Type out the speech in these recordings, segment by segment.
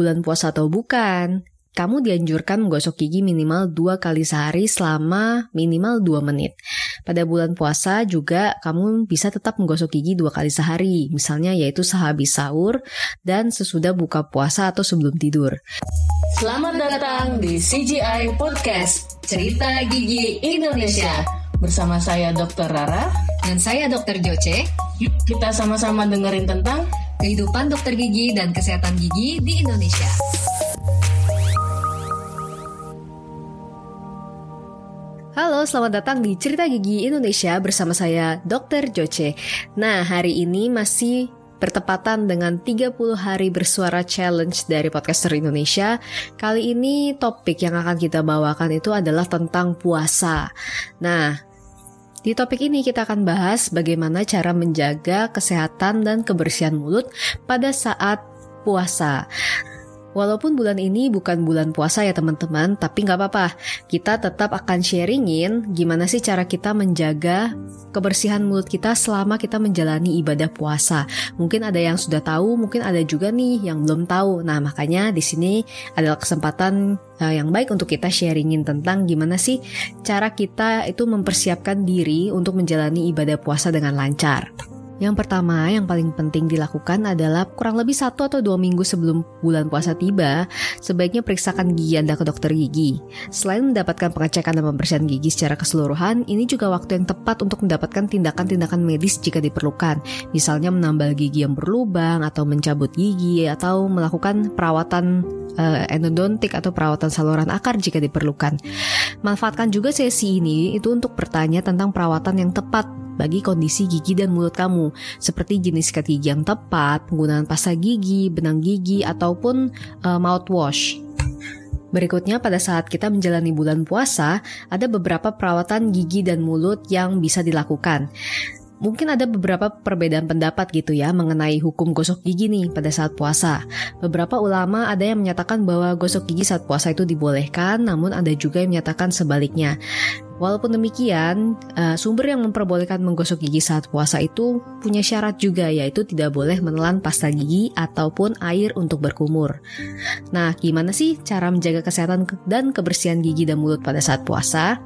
bulan puasa atau bukan, kamu dianjurkan menggosok gigi minimal dua kali sehari selama minimal 2 menit. Pada bulan puasa juga kamu bisa tetap menggosok gigi dua kali sehari, misalnya yaitu sehabis sahur dan sesudah buka puasa atau sebelum tidur. Selamat datang di CGI Podcast, Cerita Gigi Indonesia. Bersama saya Dr. Rara dan saya Dr. Joce. Yuk kita sama-sama dengerin tentang kehidupan dokter gigi dan kesehatan gigi di Indonesia. Halo, selamat datang di Cerita Gigi Indonesia bersama saya Dr. Joce. Nah, hari ini masih bertepatan dengan 30 hari bersuara challenge dari podcaster Indonesia. Kali ini topik yang akan kita bawakan itu adalah tentang puasa. Nah, di topik ini kita akan bahas bagaimana cara menjaga kesehatan dan kebersihan mulut pada saat puasa. Walaupun bulan ini bukan bulan puasa ya teman-teman, tapi nggak apa-apa. Kita tetap akan sharingin gimana sih cara kita menjaga kebersihan mulut kita selama kita menjalani ibadah puasa. Mungkin ada yang sudah tahu, mungkin ada juga nih yang belum tahu. Nah makanya di sini adalah kesempatan uh, yang baik untuk kita sharingin tentang gimana sih cara kita itu mempersiapkan diri untuk menjalani ibadah puasa dengan lancar. Yang pertama, yang paling penting dilakukan adalah kurang lebih satu atau dua minggu sebelum bulan puasa tiba, sebaiknya periksakan gigi Anda ke dokter gigi. Selain mendapatkan pengecekan dan pembersihan gigi secara keseluruhan, ini juga waktu yang tepat untuk mendapatkan tindakan-tindakan medis jika diperlukan, misalnya menambal gigi yang berlubang, atau mencabut gigi, atau melakukan perawatan uh, endodontik atau perawatan saluran akar jika diperlukan. Manfaatkan juga sesi ini itu untuk bertanya tentang perawatan yang tepat bagi kondisi gigi dan mulut kamu, seperti jenis sikat yang tepat, penggunaan pasta gigi, benang gigi, ataupun uh, mouthwash. Berikutnya pada saat kita menjalani bulan puasa, ada beberapa perawatan gigi dan mulut yang bisa dilakukan mungkin ada beberapa perbedaan pendapat gitu ya mengenai hukum gosok gigi nih pada saat puasa. Beberapa ulama ada yang menyatakan bahwa gosok gigi saat puasa itu dibolehkan, namun ada juga yang menyatakan sebaliknya. Walaupun demikian, uh, sumber yang memperbolehkan menggosok gigi saat puasa itu punya syarat juga yaitu tidak boleh menelan pasta gigi ataupun air untuk berkumur. Nah, gimana sih cara menjaga kesehatan dan kebersihan gigi dan mulut pada saat puasa?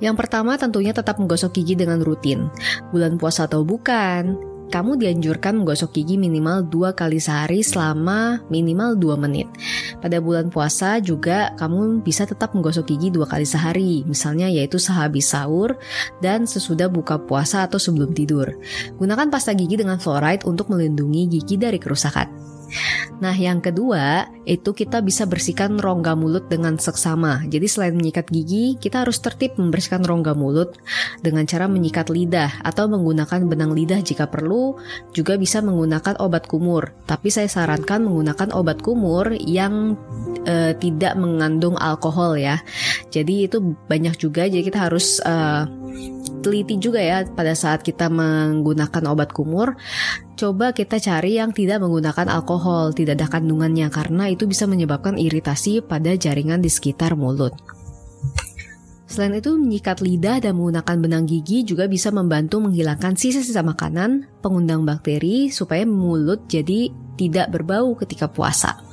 Yang pertama tentunya tetap menggosok gigi dengan rutin. Bulan puasa atau bukan, kamu dianjurkan menggosok gigi minimal dua kali sehari selama minimal 2 menit. Pada bulan puasa juga kamu bisa tetap menggosok gigi dua kali sehari, misalnya yaitu sehabis sahur dan sesudah buka puasa atau sebelum tidur. Gunakan pasta gigi dengan fluoride untuk melindungi gigi dari kerusakan. Nah, yang kedua, itu kita bisa bersihkan rongga mulut dengan seksama. Jadi selain menyikat gigi, kita harus tertib membersihkan rongga mulut dengan cara menyikat lidah atau menggunakan benang lidah jika perlu, juga bisa menggunakan obat kumur. Tapi saya sarankan menggunakan obat kumur yang e, tidak mengandung alkohol ya. Jadi itu banyak juga, jadi kita harus e, teliti juga ya pada saat kita menggunakan obat kumur coba kita cari yang tidak menggunakan alkohol, tidak ada kandungannya karena itu bisa menyebabkan iritasi pada jaringan di sekitar mulut. Selain itu, menyikat lidah dan menggunakan benang gigi juga bisa membantu menghilangkan sisa-sisa makanan, pengundang bakteri, supaya mulut jadi tidak berbau ketika puasa.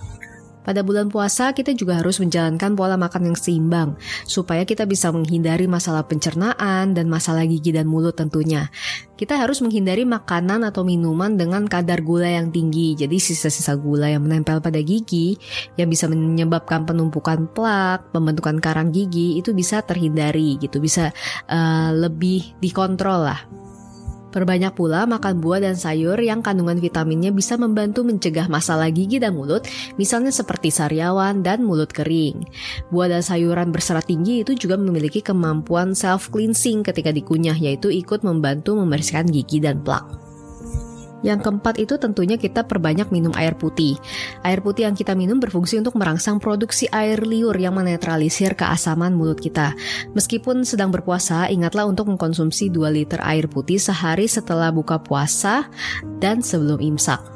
Pada bulan puasa, kita juga harus menjalankan pola makan yang seimbang, supaya kita bisa menghindari masalah pencernaan dan masalah gigi dan mulut tentunya. Kita harus menghindari makanan atau minuman dengan kadar gula yang tinggi, jadi sisa-sisa gula yang menempel pada gigi yang bisa menyebabkan penumpukan plak, pembentukan karang gigi itu bisa terhindari gitu, bisa uh, lebih dikontrol lah. Perbanyak pula makan buah dan sayur yang kandungan vitaminnya bisa membantu mencegah masalah gigi dan mulut, misalnya seperti sariawan dan mulut kering. Buah dan sayuran berserat tinggi itu juga memiliki kemampuan self-cleansing ketika dikunyah, yaitu ikut membantu membersihkan gigi dan plak. Yang keempat itu tentunya kita perbanyak minum air putih. Air putih yang kita minum berfungsi untuk merangsang produksi air liur yang menetralisir keasaman mulut kita. Meskipun sedang berpuasa, ingatlah untuk mengkonsumsi 2 liter air putih sehari setelah buka puasa dan sebelum imsak.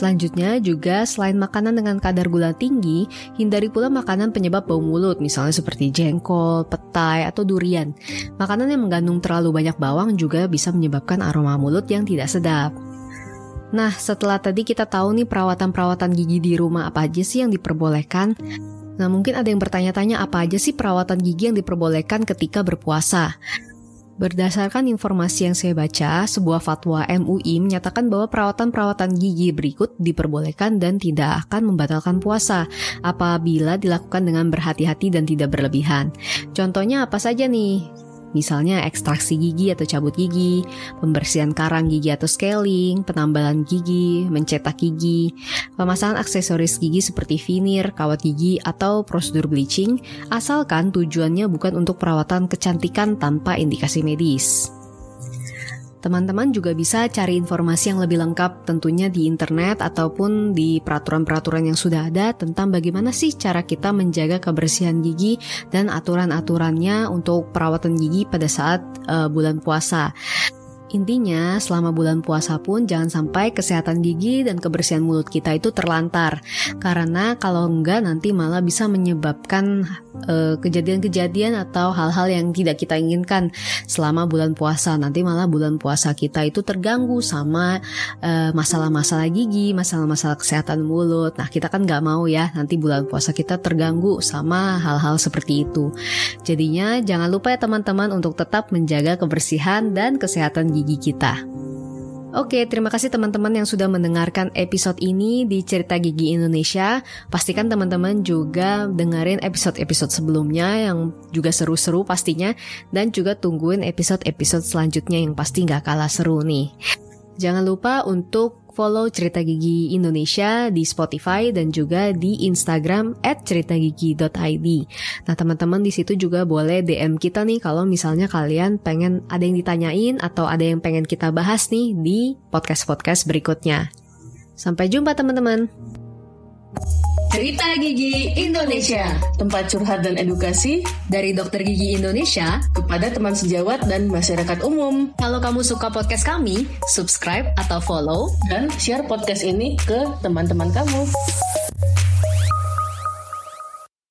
Selanjutnya juga selain makanan dengan kadar gula tinggi, hindari pula makanan penyebab bau mulut misalnya seperti jengkol, petai, atau durian. Makanan yang mengandung terlalu banyak bawang juga bisa menyebabkan aroma mulut yang tidak sedap. Nah, setelah tadi kita tahu nih perawatan-perawatan gigi di rumah apa aja sih yang diperbolehkan. Nah, mungkin ada yang bertanya-tanya apa aja sih perawatan gigi yang diperbolehkan ketika berpuasa. Berdasarkan informasi yang saya baca, sebuah fatwa MUI menyatakan bahwa perawatan-perawatan gigi berikut diperbolehkan dan tidak akan membatalkan puasa apabila dilakukan dengan berhati-hati dan tidak berlebihan. Contohnya apa saja nih? Misalnya ekstraksi gigi atau cabut gigi, pembersihan karang gigi atau scaling, penambalan gigi, mencetak gigi, pemasangan aksesoris gigi seperti veneer, kawat gigi, atau prosedur bleaching, asalkan tujuannya bukan untuk perawatan kecantikan tanpa indikasi medis. Teman-teman juga bisa cari informasi yang lebih lengkap tentunya di internet ataupun di peraturan-peraturan yang sudah ada tentang bagaimana sih cara kita menjaga kebersihan gigi dan aturan-aturannya untuk perawatan gigi pada saat uh, bulan puasa. Intinya, selama bulan puasa pun jangan sampai kesehatan gigi dan kebersihan mulut kita itu terlantar. Karena kalau enggak nanti malah bisa menyebabkan kejadian kejadian-kejadian atau hal-hal yang tidak kita inginkan selama bulan puasa. Nanti malah bulan puasa kita itu terganggu sama masalah masalah-masalah gigi, masalah-masalah kesehatan mulut. Nah, kita kan nggak mau ya nanti bulan puasa kita terganggu sama hal-hal seperti itu. Jadinya jangan lupa ya teman-teman untuk tetap menjaga kebersihan dan kesehatan gigi kita. Oke, terima kasih teman-teman yang sudah mendengarkan episode ini di Cerita Gigi Indonesia. Pastikan teman-teman juga dengerin episode-episode sebelumnya yang juga seru-seru pastinya. Dan juga tungguin episode-episode selanjutnya yang pasti nggak kalah seru nih. Jangan lupa untuk follow Cerita Gigi Indonesia di Spotify dan juga di Instagram at ceritagigi.id. Nah teman-teman di situ juga boleh DM kita nih kalau misalnya kalian pengen ada yang ditanyain atau ada yang pengen kita bahas nih di podcast-podcast berikutnya. Sampai jumpa teman-teman. Cerita Gigi Indonesia, tempat curhat dan edukasi dari dokter gigi Indonesia kepada teman sejawat dan masyarakat umum. Kalau kamu suka podcast kami, subscribe atau follow dan share podcast ini ke teman-teman kamu.